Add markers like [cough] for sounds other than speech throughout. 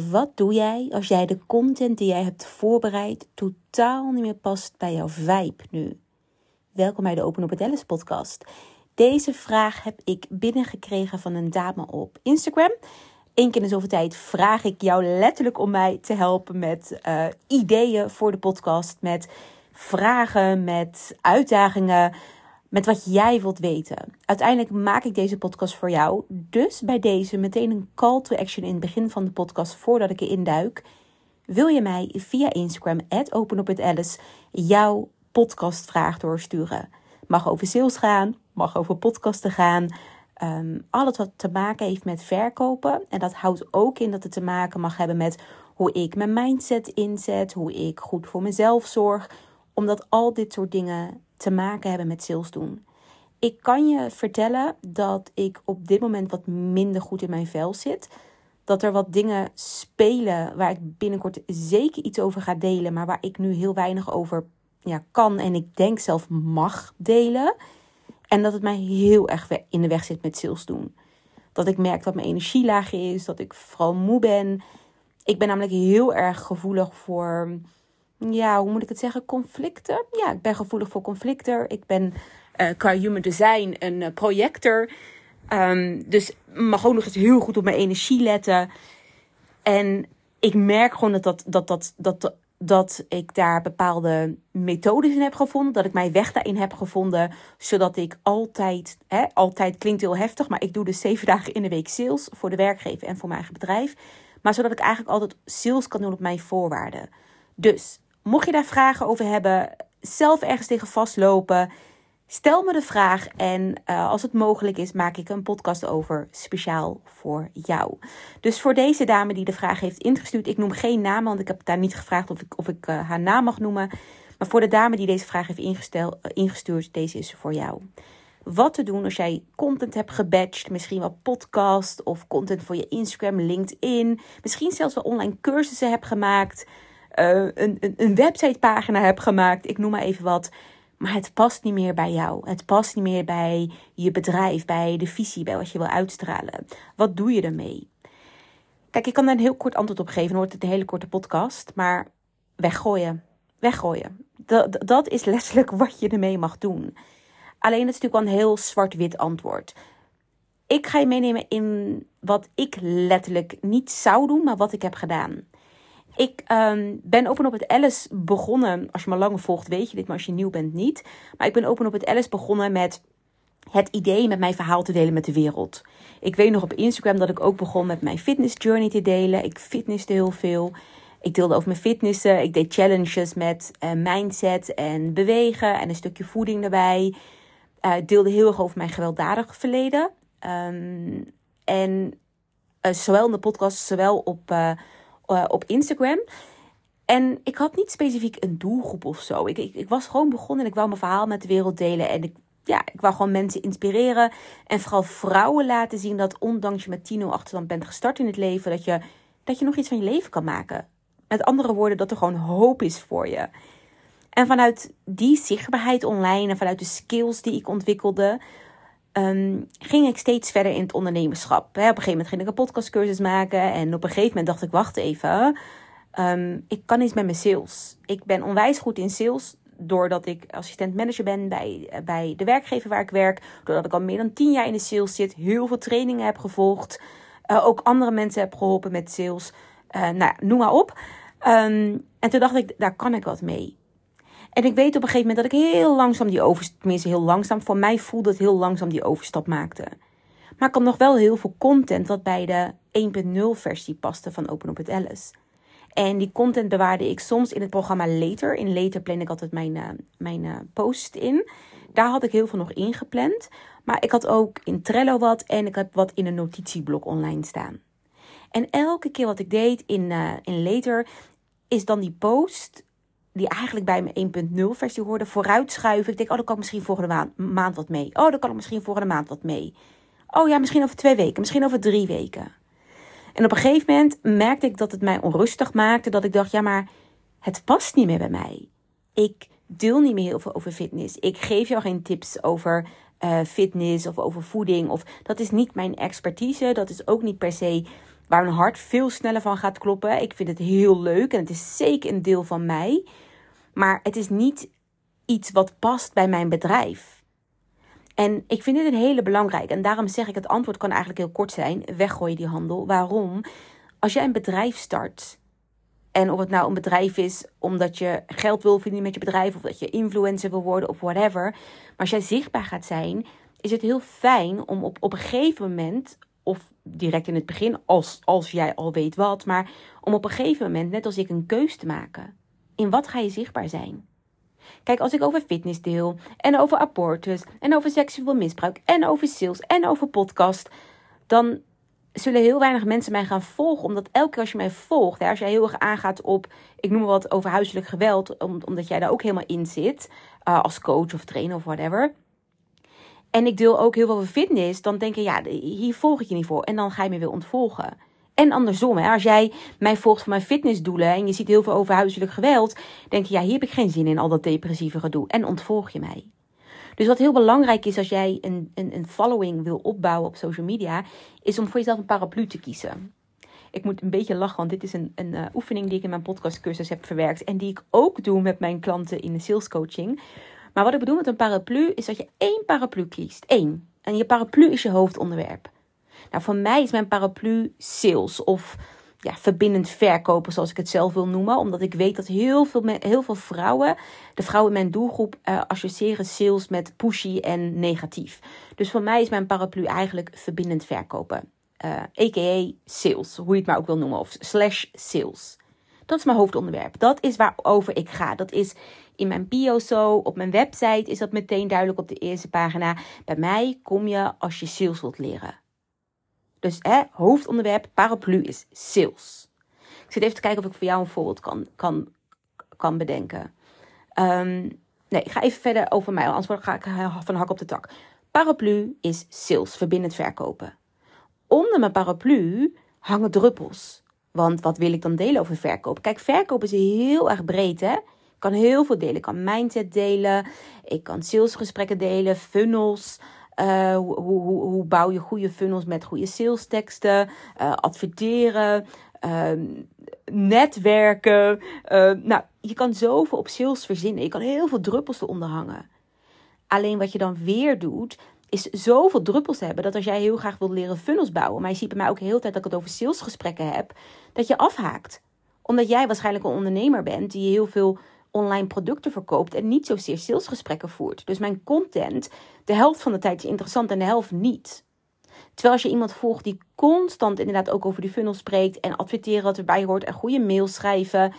Wat doe jij als jij de content die jij hebt voorbereid totaal niet meer past bij jouw vibe nu? Welkom bij de Open Op het Alice podcast. Deze vraag heb ik binnengekregen van een dame op Instagram. Eén keer in zoveel tijd vraag ik jou letterlijk om mij te helpen met uh, ideeën voor de podcast, met vragen, met uitdagingen met wat jij wilt weten. Uiteindelijk maak ik deze podcast voor jou. Dus bij deze meteen een call to action in het begin van de podcast voordat ik erin duik. Wil je mij via Instagram, openopitalice, jouw podcastvraag doorsturen? Mag over sales gaan, mag over podcasten gaan. Um, alles wat te maken heeft met verkopen. En dat houdt ook in dat het te maken mag hebben met hoe ik mijn mindset inzet, hoe ik goed voor mezelf zorg. Omdat al dit soort dingen te maken hebben met sales doen. Ik kan je vertellen dat ik op dit moment wat minder goed in mijn vel zit. Dat er wat dingen spelen waar ik binnenkort zeker iets over ga delen, maar waar ik nu heel weinig over ja, kan en ik denk zelf mag delen. En dat het mij heel erg in de weg zit met sales doen. Dat ik merk dat mijn energie laag is, dat ik vooral moe ben. Ik ben namelijk heel erg gevoelig voor ja, hoe moet ik het zeggen? Conflicten. Ja, ik ben gevoelig voor conflicten. Ik ben uh, qua human design een uh, projector. Um, dus mag ook nog eens heel goed op mijn energie letten. En ik merk gewoon dat, dat, dat, dat, dat, dat ik daar bepaalde methodes in heb gevonden. Dat ik mijn weg daarin heb gevonden. Zodat ik altijd, hè, altijd klinkt heel heftig, maar ik doe dus zeven [laughs] dagen in de week sales voor de werkgever en voor mijn eigen bedrijf. Maar zodat ik eigenlijk altijd sales kan doen op mijn voorwaarden. Dus Mocht je daar vragen over hebben, zelf ergens tegen vastlopen, stel me de vraag. En uh, als het mogelijk is, maak ik een podcast over speciaal voor jou. Dus voor deze dame die de vraag heeft ingestuurd, ik noem geen naam, want ik heb daar niet gevraagd of ik, of ik uh, haar naam mag noemen. Maar voor de dame die deze vraag heeft uh, ingestuurd, deze is voor jou. Wat te doen als jij content hebt gebatcht, misschien wel podcast of content voor je Instagram, LinkedIn, misschien zelfs wel online cursussen hebt gemaakt uh, een, een, een websitepagina heb gemaakt, ik noem maar even wat. Maar het past niet meer bij jou. Het past niet meer bij je bedrijf, bij de visie, bij wat je wil uitstralen. Wat doe je ermee? Kijk, ik kan daar een heel kort antwoord op geven. Dan wordt het een hele korte podcast. Maar weggooien. Weggooien. Dat, dat is letterlijk [laughs] wat je ermee mag doen. Alleen het is natuurlijk wel een heel zwart-wit antwoord. Ik ga je meenemen in wat ik letterlijk niet zou doen, maar wat ik heb gedaan. Ik um, ben Open op het Alice begonnen. Als je me langer volgt, weet je dit, maar als je nieuw bent, niet. Maar ik ben Open op het Alice begonnen met het idee met mijn verhaal te delen met de wereld. Ik weet nog op Instagram dat ik ook begon met mijn fitness journey te delen. Ik fitnesste heel veel. Ik deelde over mijn fitnessen. Ik deed challenges met uh, mindset en bewegen en een stukje voeding erbij. Ik deelde heel erg over mijn gewelddadig verleden. Um, en uh, zowel in de podcast, zowel op uh, op Instagram. En ik had niet specifiek een doelgroep of zo. Ik, ik, ik, was gewoon begonnen en ik wou mijn verhaal met de wereld delen. En ik, ja, ik wou gewoon mensen inspireren. En vooral vrouwen laten zien dat ondanks je met 10-0 achterstand bent gestart in het leven, dat je, dat je nog iets van je leven kan maken. Met andere woorden, dat er gewoon hoop is voor je. En vanuit die zichtbaarheid online en vanuit de skills die ik ontwikkelde, um, ging ik steeds verder in het ondernemerschap. Op een gegeven moment ging ik een podcastcursus maken. En op een gegeven moment dacht ik, wacht even. Um, ik kan iets met mijn sales. Ik ben onwijs goed in sales. Doordat ik assistent manager ben bij, bij de werkgever waar ik werk. Doordat ik al meer dan tien jaar in de sales zit. Heel veel trainingen heb gevolgd. Uh, ook andere mensen heb geholpen met sales. Uh, nou, noem maar op. Um, en toen dacht ik, daar kan ik wat mee. En ik weet op een gegeven moment dat ik heel langzaam die overstap, tenminste heel langzaam, voor mij voelde het heel langzaam die overstap maakte. Maar ik had nog wel heel veel content wat bij de 1.0 versie paste van Open Up with Alice. En die content bewaarde ik soms in het programma Later. In Later plan ik altijd mijn, uh, mijn uh, post in. Daar had ik heel veel nog ingepland. Maar ik had ook in Trello wat en ik heb wat in een notitieblok online staan. En elke keer wat ik deed in, uh, in Later is dan die post die eigenlijk bij mijn 1.0 versie hoorde, vooruitschuiven. Ik denk, oh, dan kan ik misschien volgende maand wat mee. Oh, dan kan ik misschien volgende maand wat mee. Oh ja, misschien over twee weken, misschien over drie weken. En op een gegeven moment merkte ik dat het mij onrustig maakte. Dat ik dacht, ja, maar het past niet meer bij mij. Ik deel niet meer heel veel over fitness. Ik geef jou geen tips over uh, fitness of over voeding. Of, dat is niet mijn expertise. Dat is ook niet per se waar mijn hart veel sneller van gaat kloppen. Ik vind het heel leuk en het is zeker een deel van mij. Maar het is niet iets wat past bij mijn bedrijf. En ik vind dit een hele belangrijke. En daarom zeg ik, het antwoord kan eigenlijk heel kort zijn. Weggooi die handel. Waarom? Als jij een bedrijf start... En of het nou een bedrijf is omdat je geld wil verdienen met je bedrijf, of dat je influencer wil worden of whatever. Maar als jij zichtbaar gaat zijn, is het heel fijn om op, op een gegeven moment, of direct in het begin, als, als jij al weet wat, maar om op een gegeven moment, net als ik, een keus te maken. In wat ga je zichtbaar zijn? Kijk, als ik over fitness deel, en over abortus, en over seksueel misbruik, en over sales, en over podcast, dan zullen heel weinig mensen mij gaan volgen. Omdat elke keer als je mij volgt, hè, als jij heel erg aangaat op, ik noem maar wat, over huiselijk geweld, omdat jij daar ook helemaal in zit, uh, als coach of trainer of whatever. En ik deel ook heel veel over fitness, dan denk je, ja, hier volg ik je niet voor. En dan ga je me weer ontvolgen. En andersom, hè, als jij mij volgt voor mijn fitnessdoelen en je ziet heel veel over huiselijk geweld, denk je, ja, hier heb ik geen zin in, al dat depressieve gedoe. En ontvolg je mij. Dus wat heel belangrijk is als jij een, een, een following wil opbouwen op social media, is om voor jezelf een paraplu te kiezen. Ik moet een beetje lachen, want dit is een, een uh, oefening die ik in mijn podcastcursus heb verwerkt. En die ik ook doe met mijn klanten in de sales coaching. Maar wat ik bedoel met een paraplu is dat je één paraplu kiest. Eén. En je paraplu is je hoofdonderwerp. Nou, voor mij is mijn paraplu sales of ja, verbindend verkopen, zoals ik het zelf wil noemen. Omdat ik weet dat heel veel, heel veel vrouwen, de vrouwen in mijn doelgroep, uh, associëren sales met pushy en negatief. Dus voor mij is mijn paraplu eigenlijk verbindend verkopen. Uh, eh, a.k.a. sales, hoe je het maar ook wil noemen, of slash sales. Dat is mijn hoofdonderwerp. Dat is waarover ik ga. Dat is in mijn bio zo, op mijn website is dat meteen duidelijk op de eerste pagina. Bij mij kom je als je sales wilt leren. Dus hè, hoofdonderwerp, paraplu is sales. Ik zit even te kijken of ik voor jou een voorbeeld kan, kan, kan bedenken. Um, nee, ik ga even verder over mij, anders ga ik van hak op de tak. Paraplu is sales, verbindend verkopen. Onder mijn paraplu hangen druppels. Want wat wil ik dan delen over verkoop? Kijk, verkoop is heel erg breed, hè? Ik kan heel veel delen. Ik kan mindset delen. Ik kan salesgesprekken delen, funnels. Uh, hoe, hoe, hoe, bouw je goede funnels met goede sales teksten, uh, adverteren, uh, netwerken. Eh, nou, je kan zoveel op sales verzinnen. Je kan heel veel druppels eronder hangen. Alleen wat je dan weer doet, is zoveel druppels hebben dat als jij heel graag wilt leren funnels bouwen, maar je ziet bij mij ook heel tijd dat ik het over salesgesprekken heb, dat je afhaakt. Omdat jij waarschijnlijk een ondernemer bent die heel veel online producten verkoopt en niet zozeer salesgesprekken voert. Dus mijn content, de helft van de tijd is interessant en de helft niet. Terwijl als je iemand volgt die constant inderdaad ook over die funnel spreekt en adverteren wat erbij hoort en goede mails schrijven,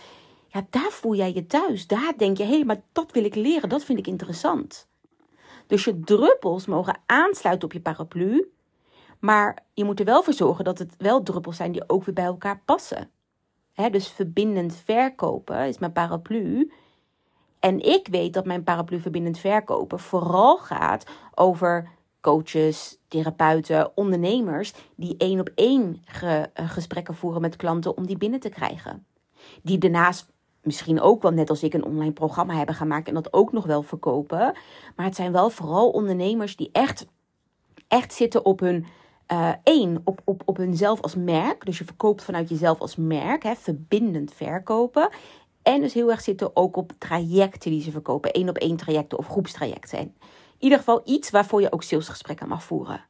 ja, daar voel jij je thuis. Daar denk je, hé, hey, maar dat wil ik leren, dat vind ik interessant. Dus je druppels mogen aansluiten op je paraplu, maar je moet er wel voor zorgen dat het wel druppels zijn die ook weer bij elkaar passen. dus verbindend verkopen is mijn paraplu. En ik weet dat mijn paraplu verbindend verkopen vooral gaat over coaches, therapeuten, ondernemers die één op één ge, gesprekken voeren met klanten om die binnen te krijgen. Die daarnaast misschien ook wel net als ik een online programma hebben gemaakt en dat ook nog wel verkopen. Maar het zijn wel vooral ondernemers die echt, echt zitten op hun uh, één, op, op, op hunzelf als merk. Dus je verkoopt vanuit jezelf als merk, hè, verbindend verkopen. En dus heel erg zitten ook op trajecten die ze verkopen. één op één trajecten of groepstrajecten. In ieder geval iets waarvoor je ook salesgesprekken mag voeren.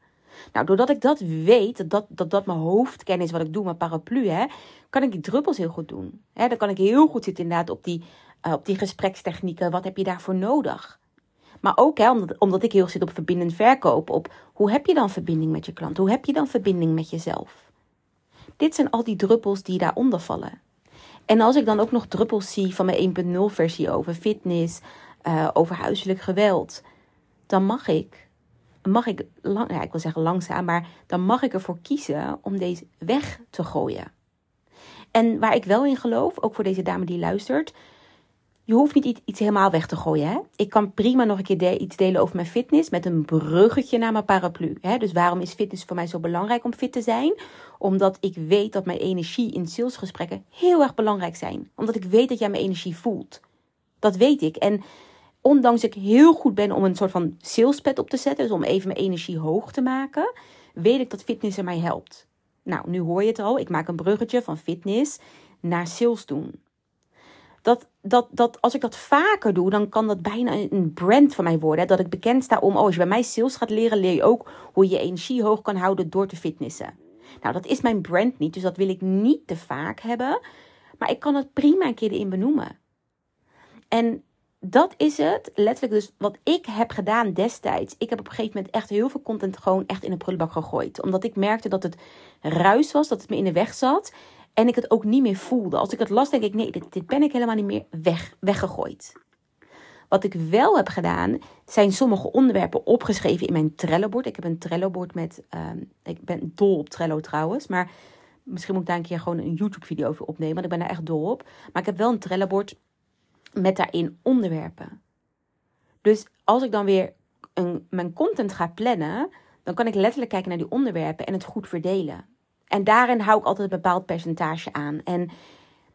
Nou, doordat ik dat weet, dat dat, dat mijn hoofdkennis wat ik doe, mijn paraplu, hè, kan ik die druppels heel goed doen. Hè, dan kan ik heel goed zitten inderdaad op die, uh, op die gesprekstechnieken. Wat heb je daarvoor nodig? Maar ook hè, omdat, omdat ik heel zit op verbindend verkoop. Op hoe heb je dan verbinding met je klant? Hoe heb je dan verbinding met jezelf? Dit zijn al die druppels die daaronder vallen. En als ik dan ook nog druppels zie van mijn 1.0 versie over fitness, uh, over huiselijk geweld, dan mag ik, mag ik, lang, ja, ik wil zeggen langzaam, maar dan mag ik ervoor kiezen om deze weg te gooien. En waar ik wel in geloof, ook voor deze dame die luistert, je hoeft niet iets helemaal weg te gooien. Hè? Ik kan prima nog een keer iets delen over mijn fitness met een bruggetje naar mijn paraplu. Hè? Dus waarom is fitness voor mij zo belangrijk om fit te zijn? Omdat ik weet dat mijn energie in salesgesprekken heel erg belangrijk zijn. Omdat ik weet dat jij mijn energie voelt. Dat weet ik. En ondanks ik heel goed ben om een soort van salespad op te zetten, dus om even mijn energie hoog te maken, weet ik dat fitness er mij helpt. Nou, nu hoor je het al. Ik maak een bruggetje van fitness naar sales doen. Dat, dat, dat als ik dat vaker doe, dan kan dat bijna een brand van mij worden. Dat ik bekend sta om, oh, als je bij mij sales gaat leren, leer je ook hoe je energie hoog kan houden door te fitnessen. Nou, dat is mijn brand niet, dus dat wil ik niet te vaak hebben. Maar ik kan het prima een keer erin benoemen. En dat is het, letterlijk dus wat ik heb gedaan destijds. Ik heb op een gegeven moment echt heel veel content gewoon echt in een prullenbak gegooid. Omdat ik merkte dat het ruis was, dat het me in de weg zat. En ik het ook niet meer voelde. Als ik het las, denk ik, nee, dit, ben ik helemaal niet meer weg, weggegooid. Wat ik wel heb gedaan, zijn sommige onderwerpen opgeschreven in mijn Trello-bord. Ik heb een Trello-bord met, ehm, ik ben dol op Trello trouwens, maar misschien moet ik daar een keer gewoon een YouTube-video over opnemen, want ik ben daar echt dol op. Maar ik heb wel een Trello-bord met daarin onderwerpen. Dus als ik dan weer een, mijn content ga plannen, dan kan ik letterlijk kijken naar die onderwerpen en het goed verdelen. En daarin hou ik altijd een bepaald percentage aan. En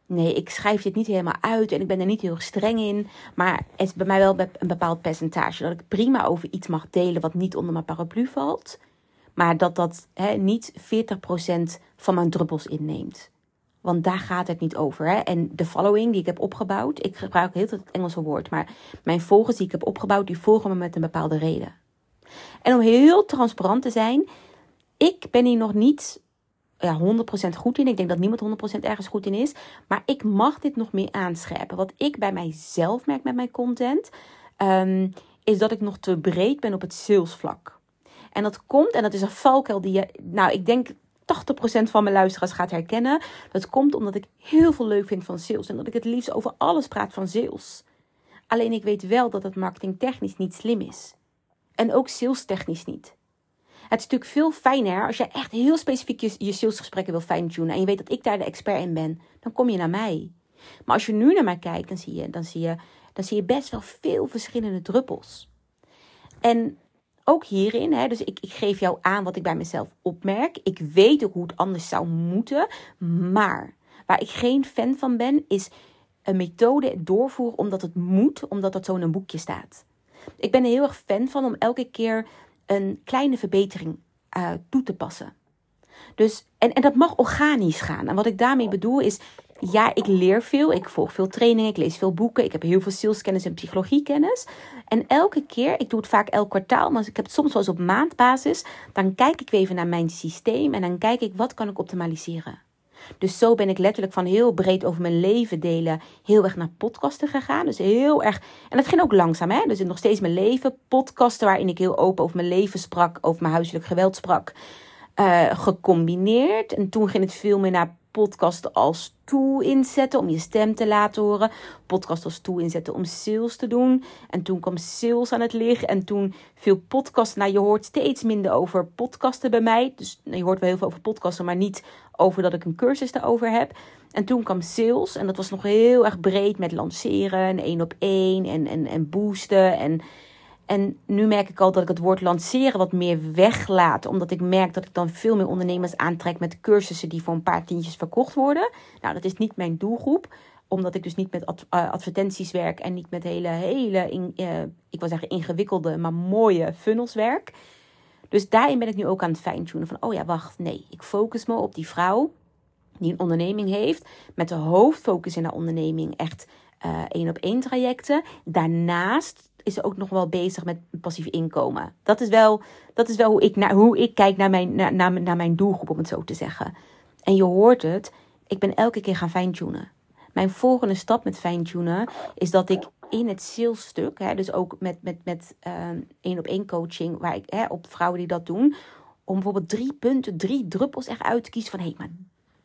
nee, ik schrijf dit niet helemaal uit en ik ben er niet heel streng in. Maar het is bij mij wel een bepaald percentage. Dat ik prima over iets mag delen wat niet onder mijn paraplu valt. Maar dat dat niet 40% van mijn druppels inneemt. Want daar gaat het niet over. Hè? En de following die ik heb opgebouwd. Ik gebruik heel het Engelse woord. Maar mijn volgers die ik heb opgebouwd. Die volgen me met een bepaalde reden. En om heel transparant te zijn. Ik ben hier nog niet ja, 100% goed in. Ik denk dat niemand 100% ergens goed in is. Maar ik mag dit nog meer aanscherpen. Wat ik bij mijzelf merk met mijn content. Um, is dat ik nog te breed ben op het salesvlak. En dat komt, en dat is een valkuil die je, nou, ik denk 80% van mijn luisteraars gaat herkennen. Dat komt omdat ik heel veel leuk vind van sales. En dat ik het liefst over alles praat van sales. Alleen ik weet wel dat het marketingtechnisch niet slim is. En ook salestechnisch niet. Het is natuurlijk veel fijner als je echt heel specifiek je, je salesgesprekken wil fine-tunen. En je weet dat ik daar de expert in ben. Dan kom je naar mij. Maar als je nu naar mij kijkt, dan zie je, dan zie je, dan zie je best wel veel verschillende druppels. En ook hierin, hè, dus ik, ik geef jou aan wat ik bij mezelf opmerk. Ik weet ook hoe het anders zou moeten. Maar waar ik geen fan van ben, is een methode doorvoeren omdat het moet, omdat dat zo in een boekje staat. Ik ben er heel erg fan van om elke keer een kleine verbetering uh, toe te passen. Dus, en, en dat mag organisch gaan. En wat ik daarmee bedoel is, ja, ik leer veel. Ik volg veel trainingen, ik lees veel boeken. Ik heb heel veel saleskennis en psychologiekennis. En elke keer, ik doe het vaak elk kwartaal, maar ik heb het soms wel eens op maandbasis. Dan kijk ik weer even naar mijn systeem en dan kijk ik wat kan ik optimaliseren. Dus zo ben ik letterlijk van heel breed over mijn leven delen heel erg naar podcasten gegaan. Dus heel erg. En dat ging ook langzaam, hè? Dus nog steeds mijn leven. Podcasten waarin ik heel open over mijn leven sprak, over mijn huiselijk geweld sprak. Uh, gecombineerd. En toen ging het veel meer naar podcast als tool inzetten om je stem te laten horen. Podcast als tool inzetten om sales te doen. En toen kwam sales aan het liggen. En toen veel podcast. Nou, je hoort steeds minder over podcasten bij mij. Dus je hoort wel heel veel over podcasten, maar niet over dat ik een cursus daarover heb. En toen kwam sales. En dat was nog heel erg breed met lanceren en één op één en, en, en boosten. En en nu merk ik al dat ik het woord lanceren wat meer weglaat. Omdat ik merk dat ik dan veel meer ondernemers aantrek met cursussen die voor een paar tientjes verkocht worden. Nou, dat is niet mijn doelgroep. Omdat ik dus niet met eh, advertenties werk en niet met hele, hele uh, ik wil zeggen ingewikkelde, maar mooie funnels werk. Dus daarin ben ik nu ook aan het fine-tunen van, oh ja, wacht, nee. Ik focus me op die vrouw die een onderneming heeft. Met de hoofdfocus in haar onderneming echt uh, één op één trajecten. Daarnaast is ook nog wel bezig met passief inkomen. Dat is wel, dat is wel hoe, ik naar, hoe ik kijk naar mijn, naar, naar, naar mijn doelgroep, om het zo te zeggen. En je hoort het, ik ben elke keer gaan fine-tunen. Mijn volgende stap met fine-tunen is dat ik in het salesstuk, hè, dus ook met, met, met ehm, één op één coaching, waar ik hè, op vrouwen die dat doen, om bijvoorbeeld drie punten, drie druppels echt uit te kiezen van hé, hey, maar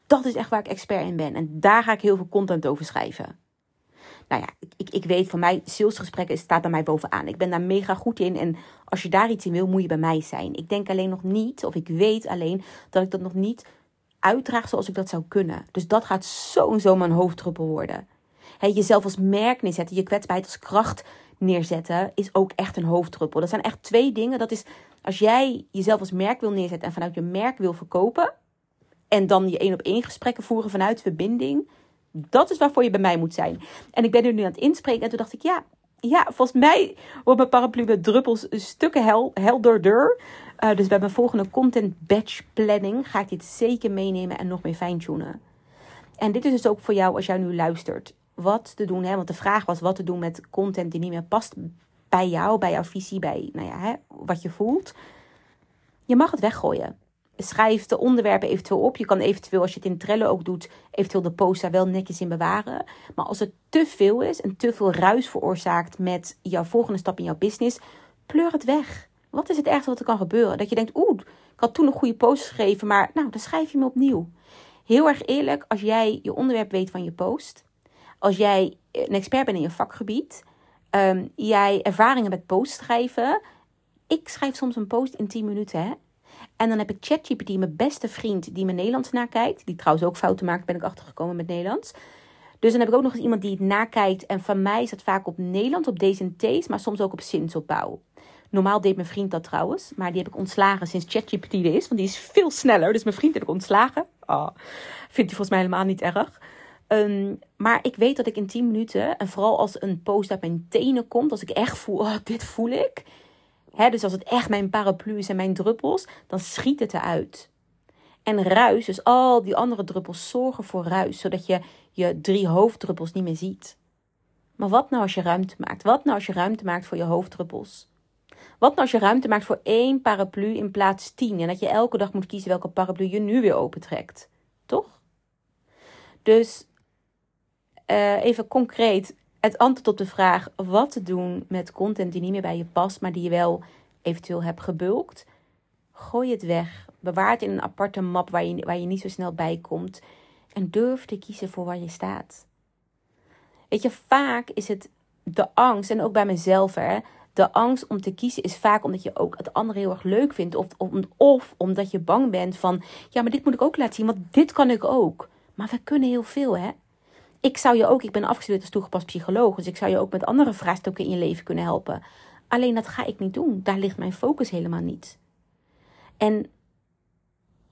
dat is echt waar ik expert in ben. En daar ga ik heel veel content over schrijven nou ja, ik, ik weet van mij, salesgesprekken staat bij mij bovenaan. Ik ben daar mega goed in. En als je daar iets in wil, moet je bij mij zijn. Ik denk alleen nog niet, of ik weet alleen, dat ik dat nog niet uitdraag zoals ik dat zou kunnen. Dus dat gaat zo mijn hoofddruppel worden. Jezelf als merk neerzetten, je kwetsbaarheid als kracht neerzetten, is ook echt een hoofddruppel. Dat zijn echt twee dingen. Dat is als jij jezelf als merk wil neerzetten en vanuit je merk wil verkopen. En dan je één op één gesprekken voeren vanuit verbinding dat is waarvoor je bij mij moet zijn. En ik ben er nu aan het inspreken. En toen dacht ik, ja, ja volgens mij wordt mijn paraplu met druppels stukken hel, helderder. Uh, dus bij mijn volgende content batch planning ga ik dit zeker meenemen en nog meer fine-tunen. En dit is dus ook voor jou als jij nu luistert. Wat te doen, hè? want de vraag was wat te doen met content die niet meer past bij jou, bij jouw visie, bij nou ja, hè, wat je voelt. Je mag het weggooien. Schrijf de onderwerpen eventueel op. Je kan eventueel, als je het in Trello ook doet, eventueel de post daar wel netjes in bewaren. Maar als het te veel is en te veel ruis veroorzaakt met jouw volgende stap in jouw business, pleur het weg. Wat is het ergste wat er kan gebeuren? Dat je denkt, oeh, ik had toen een goede post geschreven, maar nou, dan schrijf je me opnieuw. Heel erg eerlijk, als jij je onderwerp weet van je post, als jij een expert bent in je vakgebied, um, jij ervaringen met post schrijven. Ik schrijf soms een post in 10 minuten, hè. En dan heb ik ChatGPT, mijn beste vriend, die mijn Nederlands nakijkt. Die trouwens ook fouten maakt, ben ik achtergekomen met Nederlands. Dus dan heb ik ook nog eens iemand die het nakijkt. En van mij is het vaak op Nederlands, op D's en T's, maar soms ook op zinsopbouw. Normaal deed mijn vriend dat trouwens, maar die heb ik ontslagen sinds ChatGPT er is. Want die is veel sneller, dus mijn vriend heb ik ontslagen. Oh, vindt hij volgens mij helemaal niet erg. Um, maar ik weet dat ik in 10 minuten, en vooral als een post uit mijn tenen komt, als ik echt voel, oh, dit voel ik. Dus als het echt mijn paraplu is en mijn druppels, dan schiet het eruit. En ruis, dus al die andere druppels zorgen voor ruis, zodat je je drie hoofddruppels niet meer ziet. Maar wat nou als je ruimte maakt? Wat nou als je ruimte maakt voor je hoofddruppels? Wat nou als je ruimte maakt voor één paraplu in plaats tien en dat je elke dag moet kiezen welke paraplu je nu weer opentrekt? Toch? Dus uh, even concreet het antwoord op de vraag wat te doen met content die niet meer bij je past, maar die je wel eventueel hebt gebulkt. Gooi het weg. Bewaar het in een aparte map waar je, waar je niet zo snel bij komt. En durf te kiezen voor waar je staat. Weet je, vaak is het de angst, en ook bij mezelf, hè, de angst om te kiezen is vaak omdat je ook het andere heel erg leuk vindt. Of, of, of omdat je bang bent van, ja, maar dit moet ik ook laten zien, want dit kan ik ook. Maar we kunnen heel veel, hè ik zou je ook, ik ben afgestudeerd als toegepast psycholoog, dus ik zou je ook met andere vraagstukken in je leven kunnen helpen. Alleen dat ga ik niet doen. Daar ligt mijn focus helemaal niet. En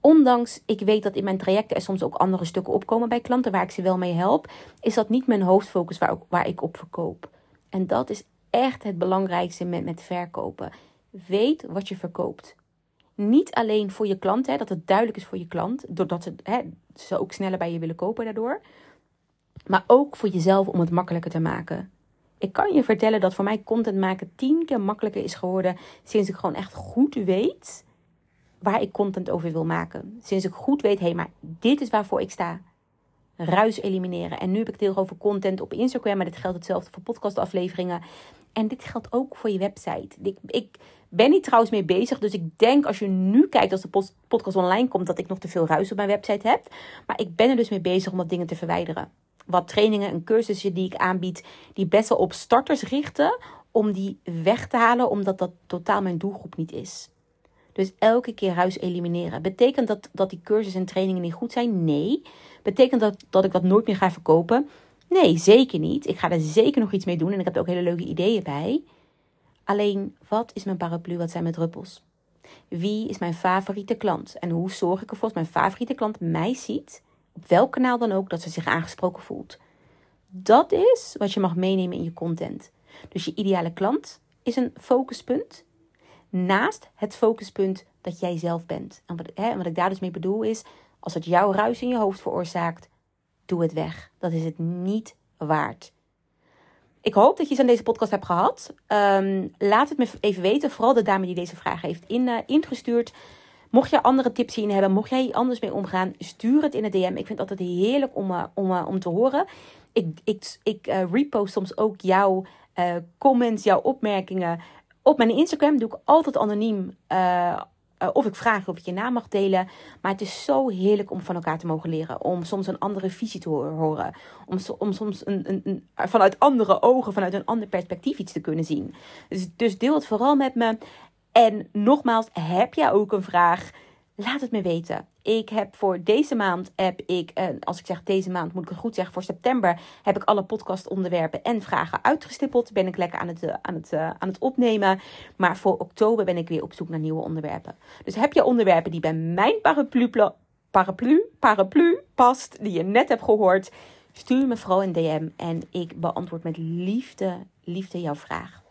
ondanks ik weet dat in mijn trajecten er soms ook andere stukken opkomen bij klanten waar ik ze wel mee help, is dat niet mijn hoofdfocus waar, waar ik op verkoop. En dat is echt het belangrijkste met, met verkopen. Weet wat je verkoopt. Niet alleen voor je klant, hè, dat het duidelijk is voor je klant, doordat hè, ze ook sneller bij je willen kopen daardoor. Maar ook voor jezelf om het makkelijker te maken. Ik kan je vertellen dat voor mij content maken tien keer makkelijker is geworden sinds ik gewoon echt goed weet waar ik content over wil maken. Sinds ik goed weet, hé, hey, maar dit is waarvoor ik sta. Ruis elimineren. En nu heb ik het heel over content op Instagram, maar dit geldt hetzelfde voor podcastafleveringen. En dit geldt ook voor je website. Ik, ik ben hier trouwens mee bezig, dus ik denk als je nu kijkt als de podcast online komt, dat ik nog te veel ruis op mijn website heb. Maar ik ben er dus mee bezig om wat dingen te verwijderen wat trainingen en cursussen die ik aanbied, die best wel op starters richten, om die weg te halen, omdat dat totaal mijn doelgroep niet is. Dus elke keer ruis elimineren. Betekent dat, dat die cursussen en trainingen niet goed zijn? Nee. Betekent dat dat ik dat nooit meer ga verkopen? Nee, zeker niet. Ik ga er zeker nog iets mee doen en ik heb er ook hele leuke ideeën bij. Alleen, wat is mijn paraplu? Wat zijn mijn druppels? Wie is mijn favoriete klant? En hoe zorg ik ervoor dat mijn favoriete klant mij ziet op welk kanaal dan ook, dat ze zich aangesproken voelt. Dat is wat je mag meenemen in je content. Dus je ideale klant is een focuspunt. Naast het focuspunt dat jij zelf bent. En wat, hè, wat ik daar dus mee bedoel is, als het jouw ruis in je hoofd veroorzaakt, doe het weg. Dat is het niet waard. Ik hoop dat je iets aan deze podcast hebt gehad. Ehm, laat het me even weten. Vooral de dame die deze vraag heeft in, uh, ingestuurd. Mocht je andere tips hierin hebben, mocht jij hier anders mee omgaan, stuur het in de DM. Ik vind het altijd heerlijk om, uh, om, uh, om te horen. Ik, ik, ik uh, repost soms ook jouw comments, jouw opmerkingen. Op mijn Instagram doe ik altijd anoniem. of ik vraag of ik je naam mag delen. Maar het is zo heerlijk om van elkaar te mogen leren. Om soms een andere visie te horen. Om, om soms een, een, een, vanuit andere ogen, vanuit een ander perspectief iets te kunnen zien. Dus, dus deel het vooral met me. En nogmaals, heb jij ook een vraag? Laat het me weten. Ik heb voor deze maand, heb ik, als ik zeg deze maand, moet ik het goed zeggen, voor september heb ik alle podcastonderwerpen en vragen uitgestippeld. Ben ik lekker aan het, eh, aan, het, eh, aan het opnemen. Maar voor oktober ben ik weer op zoek naar nieuwe onderwerpen. Dus heb je onderwerpen die bij mijn paraplu, paraplu, paraplu past, die je net hebt gehoord, stuur me vooral een DM en ik beantwoord met liefde, liefde jouw vraag.